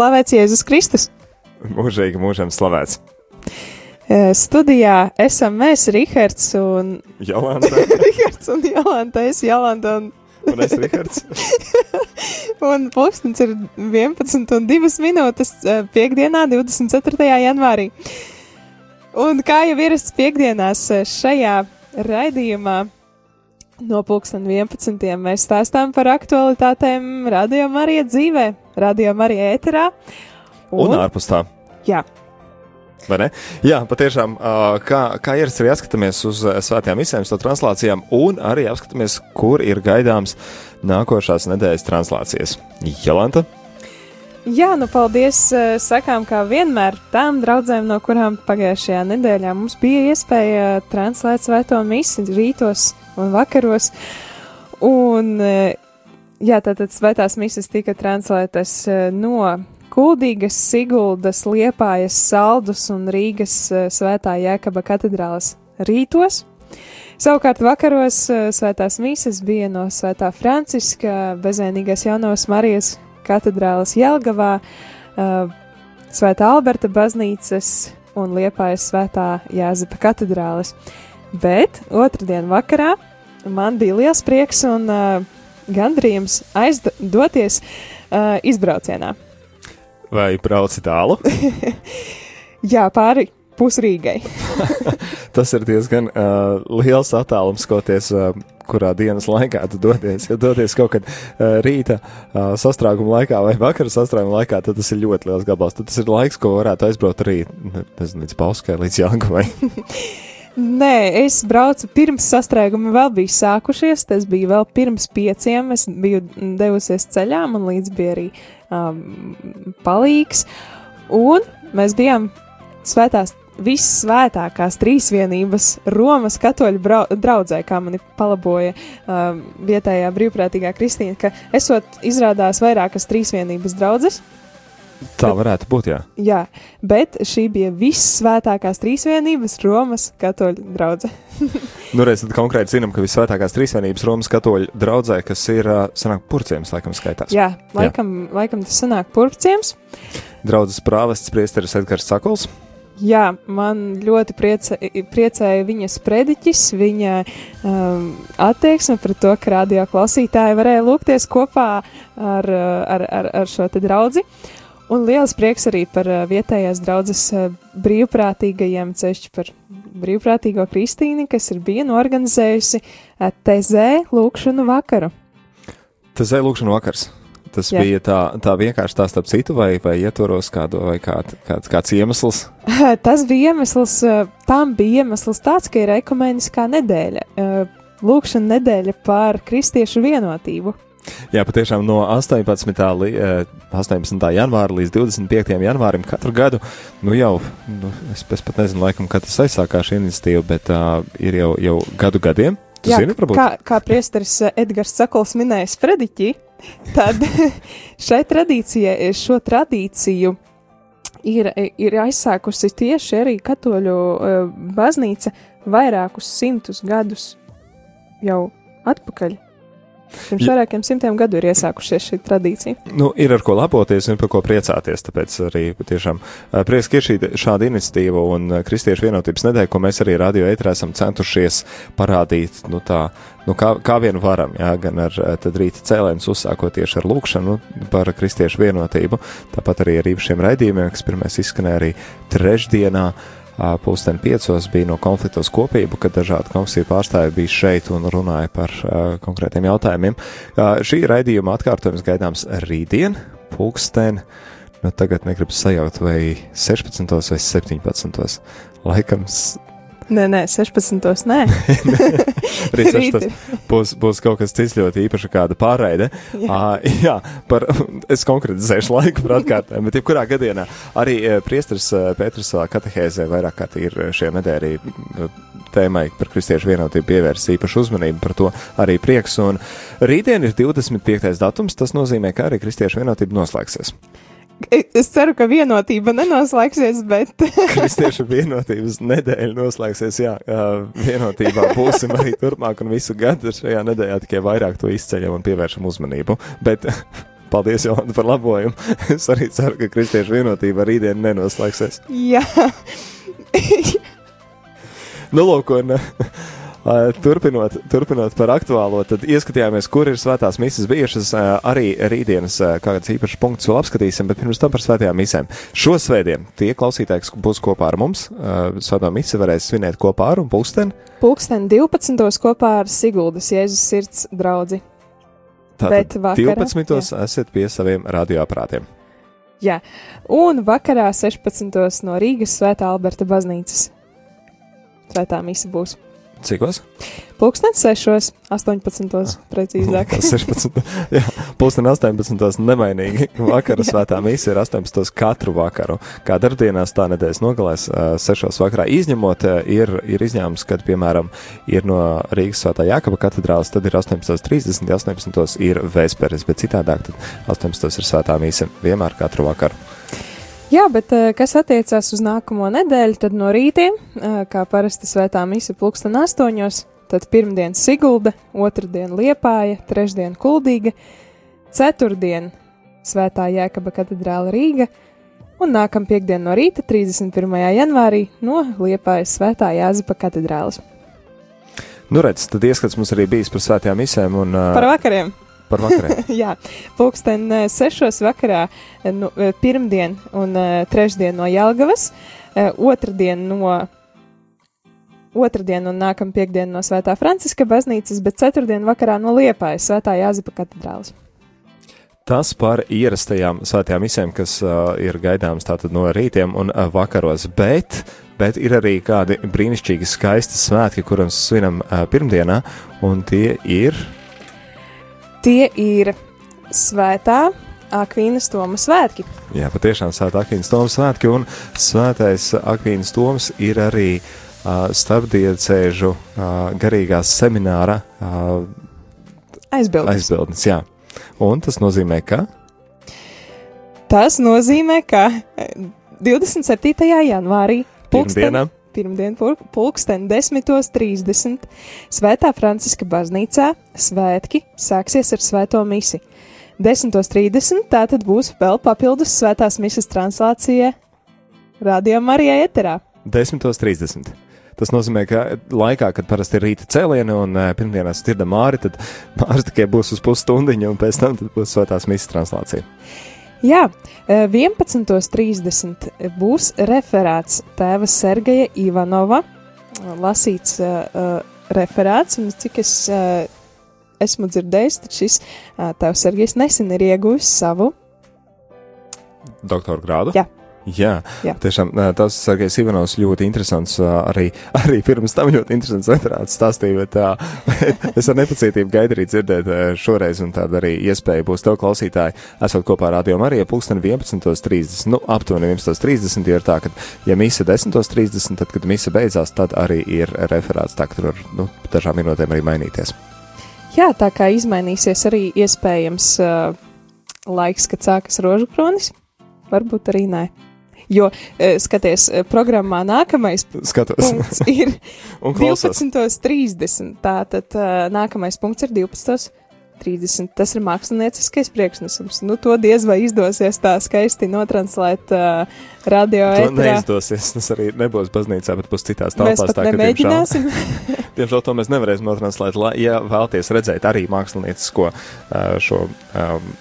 Slavēts Jēzus Kristus! Mūžīgi mūžam slavēts! Eh, Studijā esam mēs, Rihards un Jolanta Rihards un Jolanta. Es Jolanta un, un es Rihards. un pulkstens ir 11 un 2 minūtes eh, piekdienā, 24. janvārī. Un kā jau ierasts piekdienās eh, šajā raidījumā no pulksten 11. mēs stāstām par aktualitātēm Radio Marija dzīvē, Radio Marija ēterā. Un ārpus tā. Jā, Vai ne? Jā, patiešām, kā, kā ierasts arī apskatāmies uz svētajām misēm, to translācijām, un arī apskatāmies, kur ir gaidāms nākošās nedēļas translācijas. Jolanta? Jā, nu paldies, sakām, kā vienmēr tām draudzēm, no kurām pagājušajā nedēļā mums bija iespēja translēt svēto misi rītos un vakaros. Un, eh, jā, tātad svētās mises tika translētas eh, no Kuldīgas, Siguldas, Liepājas, Saldus un Rīgas eh, svētā Jēkaba katedrālas rītos. Savukārt vakaros svētās mīsas bija no svētā Franciska, bezvainīgās jaunās Marijas katedrālas Jelgavā, svētā Alberta baznīcas un Liepājas svētā Jāzepa katedrāles. Bet otrdien vakarā man bija liels prieks un uh, gandrījums aizdoties uh, izbraucienā. Vai brauci tālu? Jā, pāri pusrīgai. Tas ir diezgan uh, liels attālums, skoties, uh, kurā dienas laikā tu dodies. Ja dodies kaut kad uh, rīta uh, sastrēguma laikā vai vakara sastrēguma laikā, tad tas ir ļoti liels gabals. Tad tas ir laiks, ko varētu aizbraukt arī nezinu, līdz Pauskai, līdz Jāgavai. Nē, es braucu pirms sastrēguma vēl bija sākušies. Tas bija vēl pirms pieciem. Es biju devusies ceļā, man līdz bija arī um, palīgs. Un mēs bijām svētās, vissvētākās trīsvienības Romas katoļu brau, draudzē, kā mani palaboja um, vietējā brīvprātīgā Kristīna, ka esot izrādās vairākas trīsvienības draudzes. Tā varētu būt, jā. Jā, bet šī bija vissvētākās trīsvienības Romas katoļu draudzē. nu, reiz tad konkrēti zinām, ka visvētākās trīsvienības Romas katoļu draudzē, kas ir, uh, sanāk, purciems, laikam skaitās. Jā, laikam, Jā. laikam tas sanāk purciems. Draudzes prāvests priesteris Edgars Sakols. Jā, man ļoti priecē, priecēja viņas prediķis, viņa um, attieksme pret to, ka radio klausītāji varēja lūgties kopā ar, ar, ar, ar šo te draudzi. Un liels prieks arī par uh, vietējās draudzes uh, brīvprātīgajiem, ceļš par brīvprātīgo Kristīni, kas ir bija norganizējusi uh, TZ lūkšanu vakaru. TZ lūkšanu vakars. Tas Jā. bija tā, tā vienkārši tā starp citu, vai, vai ietvaros kādu, vai kād, kāds, kāds iemesls? Tas bija iemesls, tam bija iemesls tāds, ka ir ekumeniskā nedēļa, lūkšana nedēļa par kristiešu vienotību. Jā, patiešām no 18. Li, 18. janvāra līdz 25. janvārim katru gadu, nu jau, nu, es, es pat nezinu, laikam, kad tas aizsākās šī iniciatīva, bet uh, ir jau, jau gadu gadiem. Tu Jā, zini, varbūt? kā, kā priesteris Edgars Sakols minēja sprediķi, tad šai tradīcijai, šo tradīciju ir, ir aizsākusi tieši arī katoļu baznīca vairākus simtus gadus jau atpakaļ. Pirms ja. vairākiem simtiem gadu ir iesākušies šī tradīcija. Nu, ir ar ko lepoties un par ko priecāties. Tāpēc arī tiešām prieks, ka ir šī, šāda iniciatīva un Kristiešu vienotības nedēļa, ko mēs arī radio ētrā esam centušies parādīt, nu tā, nu kā, kā vien varam, jā, gan ar tad rīta cēlēnus uzsākot tieši ar lūkšanu par Kristiešu vienotību, tāpat arī ar īpašiem raidījumiem, kas pirmais izskanēja arī trešdienā Pūksteni piecos bija no konfliktos kopību, kad dažādi konfliktu pārstāvji bija šeit un runāja par konkrētiem jautājumiem. Šī raidījuma atkārtojums gaidāms rītdien, pūksteni. Nu, tagad negribu sajaukt, vai 16. vai 17. Laikam Nē, nē, 16. nē. Arī 16. būs, būs kaut kas cits ļoti īpašs, kāda pārraide. Jā, uh, jā par, es konkretizēšu laiku par atkārtēm, bet jebkurā gadienā arī priestris Pēters katehēzē vairāk kārt ir šie nedēļi tēmai par kristiešu vienotību pievērs īpašu uzmanību, par to arī prieks. Un rītdien ir 25. datums, tas nozīmē, ka arī kristiešu vienotība noslēgsies. Es ceru, ka vienotība nenoslēgsies, bet. Kristiešu vienotības nedēļa noslēgsies. Jā, vienotībā būsim arī turpmāk un visu gadu šajā nedēļā tikai vairāk to izceļam un pievēršam uzmanību. Bet paldies, Jolanta, par labojumu. es arī ceru, ka kristiešu vienotība rītdien nenoslēgsies. Jā. nu, lūk, un turpinot, turpinot par aktuālo, tad ieskatījāmies, kur ir svētās misijas bijušas. Arī rītdienas kāds īpašs punkts vēl apskatīsim, bet pirms tam par svētajām misēm. Šo svētdienu tie klausītāji, kas būs kopā ar mums, svētā misija varēs svinēt kopā ar un pulksteni. Pulksteni 12. kopā ar Siguldas Jēzus sirds draudzi. Tātad 12. Jā. esat pie saviem radioaparātiem. Jā, un vakarā 16. no Rīgas Svētā Alberta baznīcas. Svētā misa būs. Cikos? Pūkstens 6, 18, precīzāk. 16, jā, pūkstens 18, nemainīgi. Vakara svētā mīsa ir 18 katru vakaru. Kā darbdienās, tā nedēļas nogalēs 6 vakarā. Izņemot, ir, ir izņēmums, kad, piemēram, ir no Rīgas svētā Jākaba katedrāls, tad ir 18.30, 18. ir vēsperes, bet citādāk tad 18. ir svētā mīsa vienmēr katru vakaru. Jā, bet eh, kas attiecās uz nākamo nedēļu, tad no rītiem, eh, kā parasti svētā mise pulksten astoņos, tad pirmdien Sigulda, otrdien Liepāja, trešdien Kuldīga, ceturtdien Svētā Jēkaba katedrāla Rīga, un nākam piekdien no rīta, 31. janvārī, no Liepājas Svētā Jāzepa katedrālas. Nu, redz, tad ieskats mums arī bijis par svētajām misēm un uh, par vakariem. Par vakariem. Jā, pulksten eh, sešos vakarā, eh, nu, eh, pirmdien un trešdien no Jelgavas, otrdien no. Otradien un nākamā piekdiena no Svētā Franciska baznīcas, bet ceturtdien vakarā no Liepājas Svētā Jāzipa katedrālas. Tas par ierastajām svētajām misēm, kas uh, ir gaidāmas tātad no rītiem un uh, vakaros, bet, bet ir arī kādi brīnišķīgi skaisti svētki, kurus svinam uh, pirmdienā, un tie ir Tie ir svētā Akvīnas Toma svētki. Jā, patiešām svētā Akvīnas Toma svētki, un svētais Akvīnas Toms ir arī uh, starpdiecēžu uh, garīgās semināra uh, aizbildnis. aizbildnis. Jā, un tas nozīmē, ka? Tas nozīmē, ka 27. janvārī Pirmdienā pirmdien pulksten 10.30 Svētā Franciska baznīcā svētki sāksies ar svēto misi. 10.30 tātad būs vēl papildus svētās misijas translācija Radio Marijā eterā. 10.30. Tas nozīmē, ka laikā, kad parasti ir rīta cēlieni un uh, pirmdienās dzirdam māri, tad mārs tikai būs uz pusstundiņu un pēc tam būs svētās misijas translācija. Jā, 11.30 būs referāts tēva Sergeja Ivanova, lasīts uh, referāts, un cik es uh, esmu dzirdējis, tad šis uh, tēvs Sergejs nesen ir ieguvis savu doktora grādu. Jā. Jā, Jā. tiešām tas Sergejs Ivanovs ļoti interesants, arī, arī pirms tam ļoti interesants referāts stāstīja, bet tā, es ar nepacietību gaidu arī dzirdēt šoreiz, un tāda arī iespēja būs tev klausītāji, esot kopā ar Radio Mariju, pulksten 11.30, nu, aptuveni 11.30, jo ir tā, ka, ja misa 10.30, tad, kad misa beidzās, tad arī ir referāts, tā, ka tur var, nu, dažām minūtēm arī mainīties. Jā, tā kā izmainīsies arī iespējams uh, laiks, kad sākas rožu kronis, varbūt arī nē. Jo, e, skaties, e, programmā nākamais Skatos. punkts ir 12.30. Tātad e, nākamais punkts ir 12. 30. Tas ir mākslinieckais priekšnesums. Nu, to diez vai izdosies tā skaisti notranslēt uh, radio ēterā. Neizdosies. Tas arī nebūs baznīcā, bet būs citās telpās. Mēs pat tā, nemēģināsim. Diemžēl, to mēs nevarēsim notranslēt. Ja vēlties redzēt arī māksliniecisko uh, šo. Um,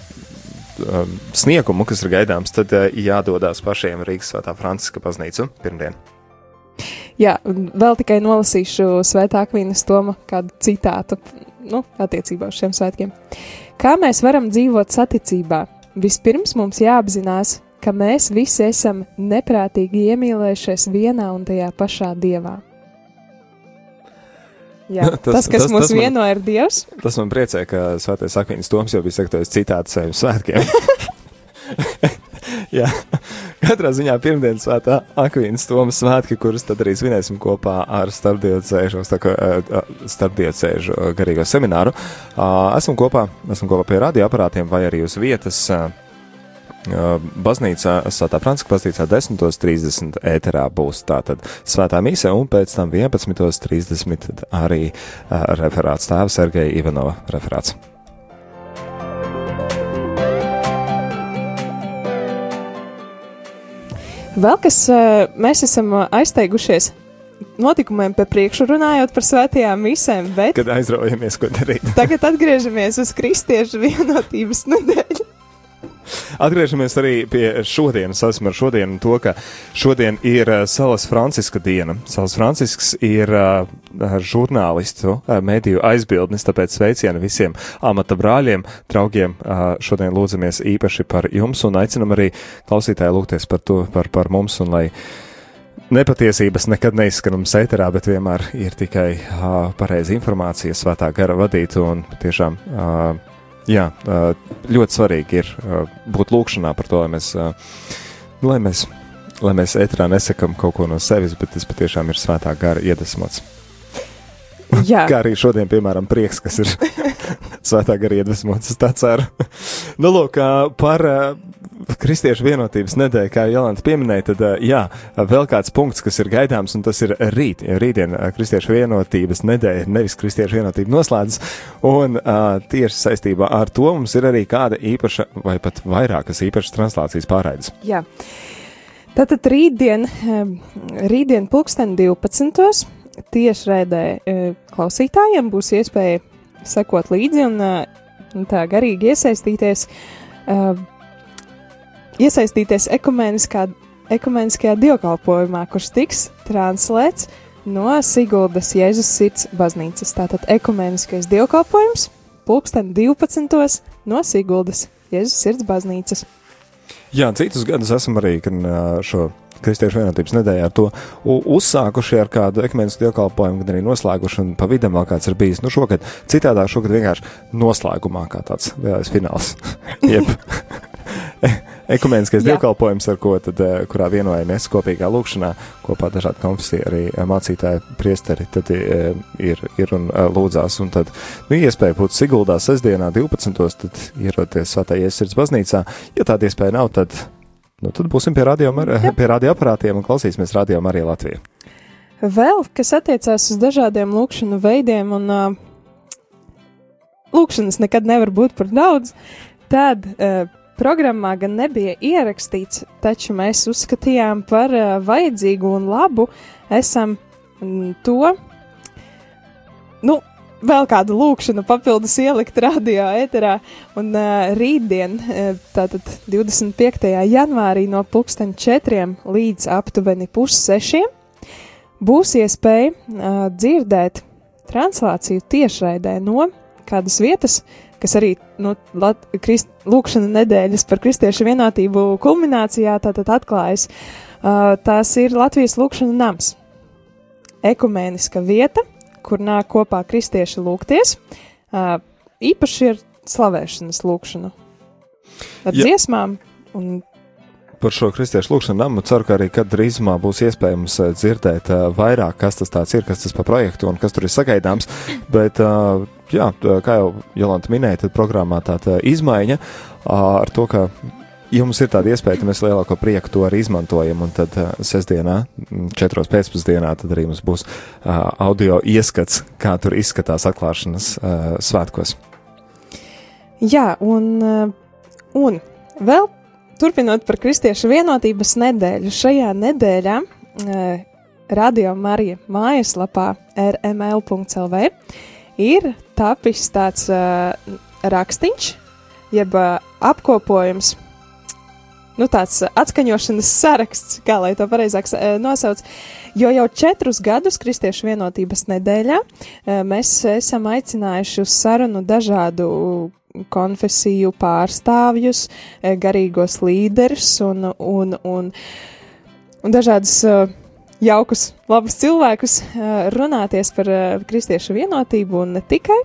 sniegumu, kas ir gaidāms, tad uh, jādodas pašiem Rīgas Svētā Franciska baznīcu pirmdien. Jā, vēl tikai nolasīšu Svētā Akvīnas Toma kādu citātu nu, attiecībā uz šiem svētkiem. Kā mēs varam dzīvot saticībā? Vispirms mums jāapzinās, ka mēs visi esam neprātīgi iemīlējušies vienā un tajā pašā dievā. Jā, tas, tas, kas tas, mūs tas man, vieno, ir Dievs. Tas man priecē, ka Svētais Akvīns Toms jau bija sagatavojis citātu saviem svētkiem. Jā, katrā ziņā pirmdienas svētā Akvīnas Tomas svētki, kurus tad arī svinēsim kopā ar starpdiocēžu, starpdiocēžu garīgo semināru. Esam kopā, esam kopā pie radioaparātiem vai arī uz vietas baznīcā, Svētā Frančiska baznīcā 10.30 ēterā būs tātad svētā mise, un pēc tam 11.30 arī referāts tēva Sergeja Ivanova referāts. Vēl kas mēs esam aizteigušies notikumiem pa priekšu runājot par svētajām misēm, bet. Kad aizraujamies, ko darīt. tagad atgriežamies uz kristiešu vienotības nedēļu. Atgriežamies arī pie šodienas. Esmu ar šodienu to, ka šodien ir Salas Franciska diena. Salas Francisks ir uh, žurnālistu, uh, mediju aizbildnis, tāpēc sveicienu visiem amata brāļiem, draugiem. Šodien lūdzamies īpaši par jums un aicinam arī klausītāju lūgties par to, par, par mums un lai nepatiesības nekad neizskanam sēterā, bet vienmēr ir tikai uh, pareiza informācija, svētā gara vadīta un tiešām. Uh, Jā, ļoti svarīgi ir būt lūkšanā par to, lai mēs, lai mēs, lai mēs ētrā nesakam kaut ko no sevis, bet tas patiešām ir svētā gara iedvesmots. Jā. Kā arī šodien, piemēram, prieks, kas ir svētā gara iedvesmots, es tā ceru. nu, lūk, par kristiešu vienotības nedēļa, kā Jolanta pieminēja, tad jā, vēl kāds punkts, kas ir gaidāms, un tas ir rīt. Rītdien kristiešu vienotības nedēļa, nevis kristiešu vienotība noslēdzas, un tieši saistībā ar to mums ir arī kāda īpaša, vai pat vairākas īpašas translācijas pārraides. Jā. Tātad rītdien, rītdien pulksten 12. Tiešraidē klausītājiem būs iespēja sekot līdzi un, un tā garīgi iesaistīties iesaistīties ekumeniskajā dievkalpojumā, kurš tiks translēts no Siguldas Jēzus sirds baznīcas. Tātad ekumeniskais dievkalpojums pulksten 12. no Siguldas Jēzus sirds baznīcas. Jā, citus gadus esam arī šo Kristiešu vienotības nedēļā ar to uzsākuši ar kādu ekumenisku dievkalpojumu, gan arī noslēguši, un pa vidam vēl kāds ir bijis. Nu, šogad citādāk, šogad vienkārši noslēgumā kā tāds lielais fināls. Ekumeniskais dievkalpojums, ar ko tad, eh, kurā vienojamies kopīgā lūkšanā, kopā dažādi konfesija arī eh, mācītāji priesteri, tad eh, ir, ir un lūdzās, un tad, nu, iespēja būt Siguldā sestdienā 12. tad ieroties Svētā Iesirds baznīcā, ja tāda iespēja nav, tad, nu, tad būsim pie radio, pie radio aparātiem un klausīsimies radio Marija Latvija. Vēl, kas attiecās uz dažādiem lūkšanu veidiem, un uh, lūkšanas nekad nevar būt par daudz, tad uh, Programmā gan nebija ierakstīts, taču mēs uzskatījām par uh, vajadzīgu un labu esam mm, to, nu, vēl kādu lūkšanu papildus ielikt radio ēterā, un uh, rītdien, tātad 25. janvārī no pulksten četriem līdz aptuveni pussešiem, būs iespēja uh, dzirdēt translāciju tiešraidē no kādas vietas, kas arī nu, lat, krist, lūkšana nedēļas par kristiešu vienotību kulminācijā tātad atklājas. Uh, tās ir Latvijas lūkšana nams. Ekumēniska vieta, kur nāk kopā kristieši lūgties. Īpaši ir slavēšanas lūkšana. Ar ja. dziesmām un par šo kristiešu lūgšanu namu. Ceru, ka arī kad drīzumā būs iespējams dzirdēt vairāk, kas tas ir, kas tas par projektu un kas tur ir sagaidāms. Bet, jā, kā jau Jolanta minēja, tad programmā tāda izmaiņa ar to, ka ja mums ir tāda iespēja, tad mēs lielāko prieku to arī izmantojam. Un tad uh, sestdienā, četros pēcpusdienā, tad arī mums būs uh, audio ieskats, kā tur izskatās atklāšanas uh, svētkos. Jā, un, un vēl turpinot par kristiešu vienotības nedēļu, šajā nedēļā Radio Marija mājaslapā rml.lv ir tapis tāds rakstīns, jeb apkopojums, nu, tāds atskaņošanas saraksts, kā lai to pareizāk uh, nosauc. Jo jau četrus gadus Kristiešu vienotības nedēļā uh, mēs esam aicinājuši uz sarunu dažādu konfesiju pārstāvjus, garīgos līderus un, un, un, un dažādus uh, jaukus, labus cilvēkus runāties par kristiešu vienotību un ne tikai.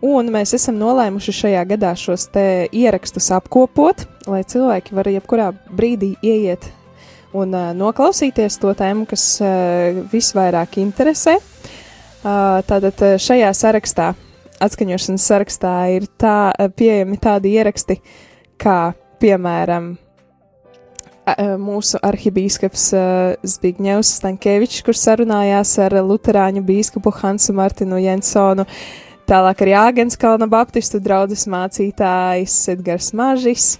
Un mēs esam nolēmuši šajā gadā šos ierakstus apkopot, lai cilvēki var jebkurā brīdī ieiet un uh, noklausīties to tēmu, kas uh, visvairāk interesē. Uh, tātad šajā sarakstā atskaņošanas sarakstā ir tā, pieejami tādi ieraksti, kā piemēram mūsu arhibīskaps Zbigņevs Stankēvičs, kurš sarunājās ar luterāņu bīskapu Hansu Martinu Jensonu, tālāk arī Āgenskalna baptistu draudzes mācītājs Edgars Mažis,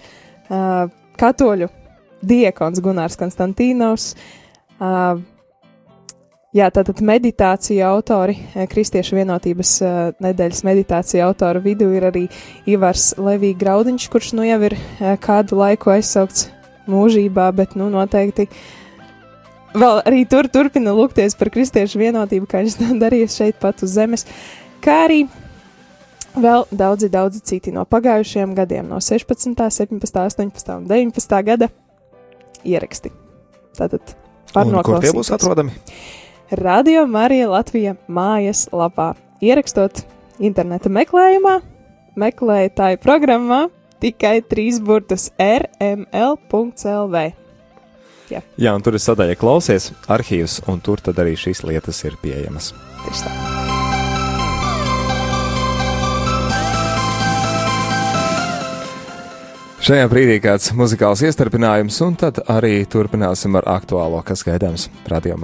katoļu diekons Gunārs Konstantīnovs. Uh, Jā, tātad meditāciju autori, Kristiešu vienotības uh, nedēļas meditāciju autoru vidū ir arī Ivars Levija Graudiņš, kurš nu jau ir uh, kādu laiku aizsaukts mūžībā, bet nu noteikti vēl arī tur turpina lūgties par Kristiešu vienotību, kā viņš to darīja šeit pat uz zemes, kā arī vēl daudzi, daudzi citi no pagājušajiem gadiem, no 16., 17., 18. un 19. gada ieraksti. Tātad. Kur tie būs atrodami? Radio Marija Latvija mājas lapā. Ierakstot interneta meklējumā, meklētāju programmā tikai trīs burtus rml.lv. Jā. Jā, un tur ir sadaļa klausies, arhīvs, un tur tad arī šīs lietas ir pieejamas. Tieši tā. Šajā brīdī kāds muzikāls iestarpinājums, un tad arī turpināsim ar aktuālo, kas gaidāms Radio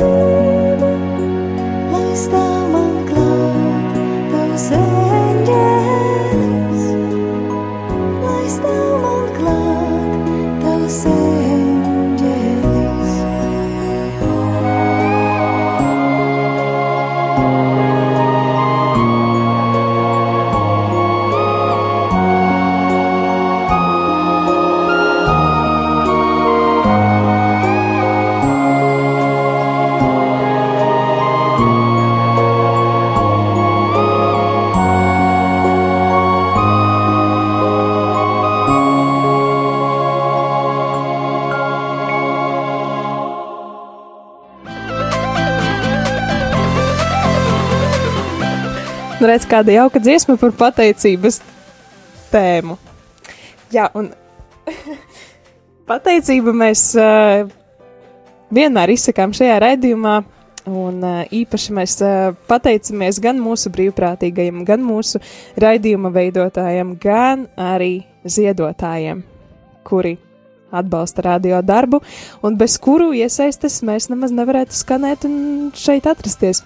Marija Latvija. Nu, redz, kāda jauka dziesma par pateicības tēmu. Jā, un pateicību mēs uh, vienmēr izsakām šajā raidījumā, un uh, īpaši mēs uh, pateicamies gan mūsu brīvprātīgajiem, gan mūsu raidījuma veidotājiem, gan arī ziedotājiem, kuri atbalsta radio darbu, un bez kuru iesaistes mēs nemaz nevarētu skanēt un šeit atrasties.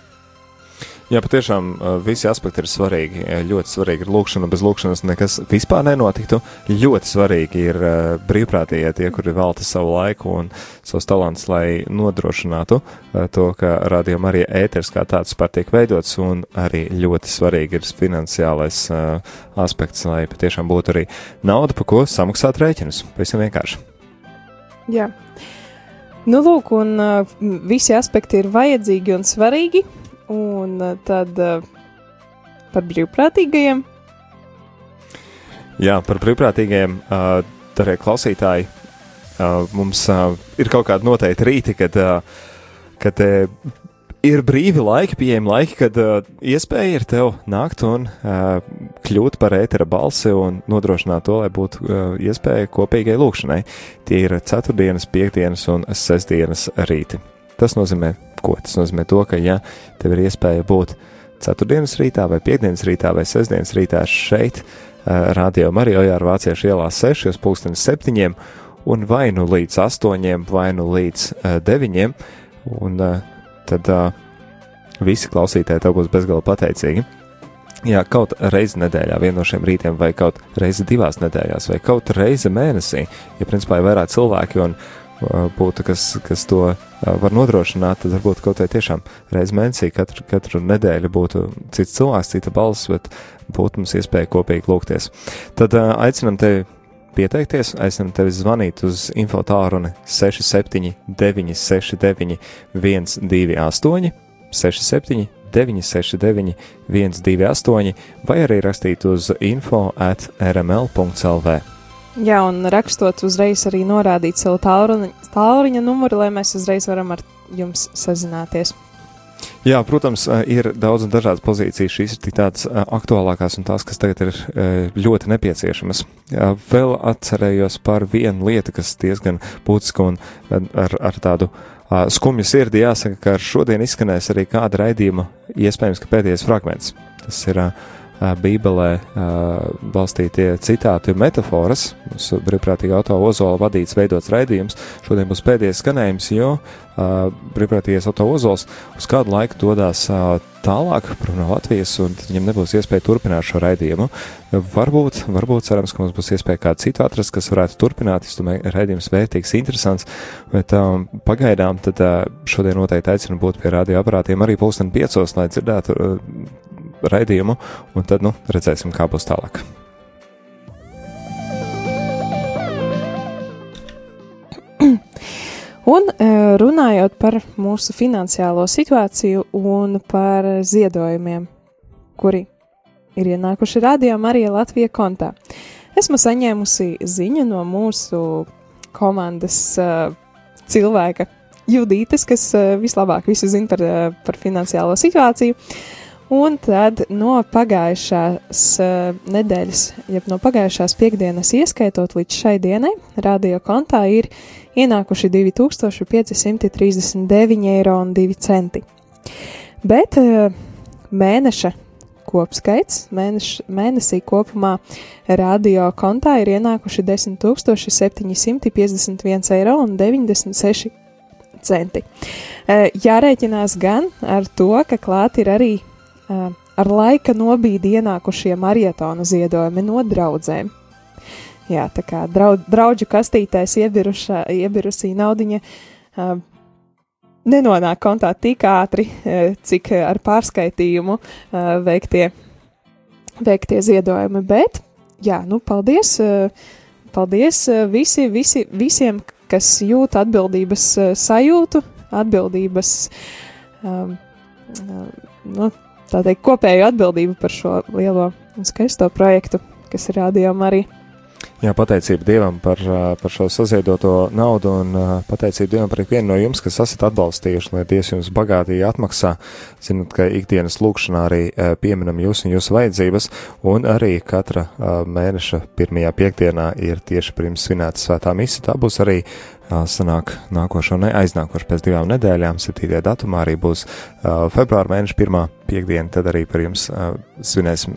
Jā, patiešām visi aspekti ir svarīgi. Ļoti svarīgi ir lūkšana, bez lūkšanas nekas vispār nenotiktu. Ļoti svarīgi ir brīvprātīgie tie, kuri velta savu laiku un savus talantus, lai nodrošinātu to, ka rādījuma arī ēters kā tāds par tiek veidots, un arī ļoti svarīgi ir finansiālais aspekts, lai patiešām būtu arī nauda, pa ko samaksāt rēķinus. Pavisam vienkārši. Jā. Nu, lūk, un uh, visi aspekti ir vajadzīgi un svarīgi, un uh, tad uh, par brīvprātīgajiem. Jā, par brīvprātīgajiem, uh, darbie klausītāji, mums ir kaut kāda noteikta rīta, kad, kad ir brīvi laiki, pieejami laiki, kad uh, iespēja ir tev nākt un uh, kļūt par ētera balsi un nodrošināt to, lai būtu uh, iespēja kopīgai lūkšanai. Tie ir ceturtdienas, piekdienas un sestdienas rīti. Tas nozīmē, ko? Tas nozīmē to, ka, ja tev ir iespēja būt ceturtdienas rītā vai piekdienas rītā vai sestdienas rītā šeit, uh, Radio Marijā ar Vāciešu ielā 6, pulkstenis 7 un vai nu līdz 8, vai nu līdz uh, 9, un uh, tad visi klausītāji tev būs bezgalīgi pateicīgi. Jā, kaut reizi nedēļā, vienu no šiem rītiem, vai kaut reizi divās nedēļās, vai kaut reizi mēnesī, ja principā ir vairāk cilvēki un uh, būtu, kas, kas to var nodrošināt, tad varbūt kaut vai tiešām reizi mēnesī, katru, katru nedēļu būtu cits cilvēks, cita balss, bet būtu mums iespēja kopīgi lūgties. Tad aicinam tevi pieteikties, aicinam tevi zvanīt uz infotāruni 67 969 128 67 969 128 vai arī rakstīt uz info at rml.lv. Jā, un rakstot uzreiz arī norādīt savu tālruņa, numuru, lai mēs uzreiz varam ar jums sazināties. Jā, protams, ir daudz un dažādas pozīcijas. Šīs ir tik tādas aktuālākās un tās, kas tagad ir ļoti nepieciešamas. Vēl atcerējos par vienu lietu, kas diezgan būtiska un ar, ar tādu uh, Skumju sirdī jāsaka, ka šodien izskanēs arī kāda raidījuma, iespējams, ka pēdējais fragments. Tas ir Bībelē balstītie citāti un metafāras. Mūsu brīvprātīgā auto Ozola vadīts veidots raidījums. Šodien būs pēdējais skanējums, jo brīvprātīgais auto Ozols uz kādu laiku dodas tālāk prom no Latvijas, un viņam nebūs iespēja turpināt šo raidījumu. Varbūt, varbūt cerams, ka mums būs iespēja kādu citu atrast, kas varētu turpināt. Es domāju, raidījums vērtīgs, interesants, bet um, pagaidām tad uh, šodien noteikti aicinu būt pie radioaparātiem arī pulksten piecos, lai dzirdētu uh, raidījumu, un tad, nu, redzēsim, kā būs tālāk. Un e, runājot par mūsu finansiālo situāciju un par ziedojumiem, kuri ir ienākuši radio Marija Latvija kontā. Esmu saņēmusi ziņu no mūsu komandas uh, cilvēka Judītes, kas uh, vislabāk visu zina par, uh, par finansiālo situāciju. Uh, Un tad no pagājušās uh, nedēļas, jeb no pagājušās piekdienas ieskaitot līdz šai dienai, radio kontā ir ienākuši 2539 eiro un 2 centi. Bet uh, mēneša kopskaits, mēneš, mēnesī kopumā radio kontā ir ienākuši 10 751 eiro un 96 centi. Uh, jārēķinās gan ar to, ka klāt ir arī ar laika nobīdi ienākušie marietona ziedojumi no draudzēm. Jā, tā kā draudz, draudžu kastītēs iebirušā, iebirusī naudiņa uh, nenonāk kontā tik ātri, uh, cik ar pārskaitījumu uh, veiktie, veiktie ziedojumi, bet, jā, nu, paldies, paldies visi, visi, visiem, kas jūt atbildības sajūtu, atbildības, um, nu, tā teikt, kopēju atbildību par šo lielo un skaisto projektu, kas ir rādījām arī. Jā, pateicība Dievam par, par šo saziedoto naudu un pateicība Dievam par ikvienu no jums, kas esat atbalstījuši, lai Dievs jums bagātīgi atmaksā. Zinot, ka ikdienas lūkšanā arī pieminam jūs un jūsu vajadzības, un arī katra mēneša pirmajā piekdienā ir tieši pirms svinēta svētā misa. Tā būs arī sanāk nākošo, ne aiznākošo pēc divām nedēļām, 7. datumā arī būs uh, februāra mēneša pirmā piekdiena, tad arī par jums uh, svinēsim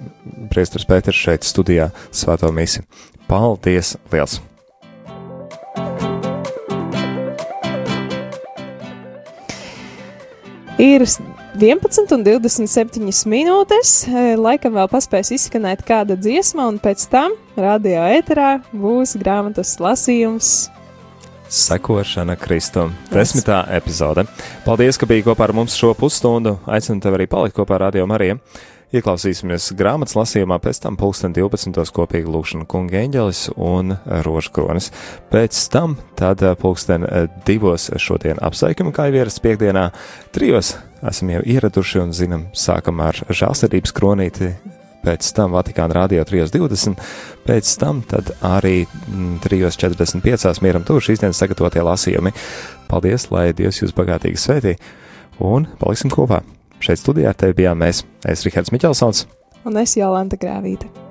priestars Pēters šeit studijā svēto misi. Paldies liels! Ir 11 un 27 minūtes. Laikam vēl paspēs izskanēt kāda dziesma, un pēc tam radio ēterā būs grāmatas lasījums. Sekošana Kristum. Desmitā epizode. Paldies, ka biji kopā ar mums šo pusstundu. Aicinu tevi arī palikt kopā ar Radio Mariju. Ieklausīsimies grāmatas lasījumā, pēc tam pulksten 12. kopīgi lūkšana kunga eņģelis un rožkronis. Pēc tam tad pulksten divos šodien apsveikumi, kā jau ierasts piekdienā, trijos esam jau ieraduši un zinām, sākam ar žālsirdības kronīti pēc tam Vatikāna radio 3.20, pēc tam arī 3.45. Mm, mieram tur šīs dienas sagatavotie lasījumi. Paldies, lai Dievs jūs bagātīgi svētī, un paliksim kopā. Šeit studijā te bijām mēs, es Rihards Miķelsons un es Jolanta Grāvīte.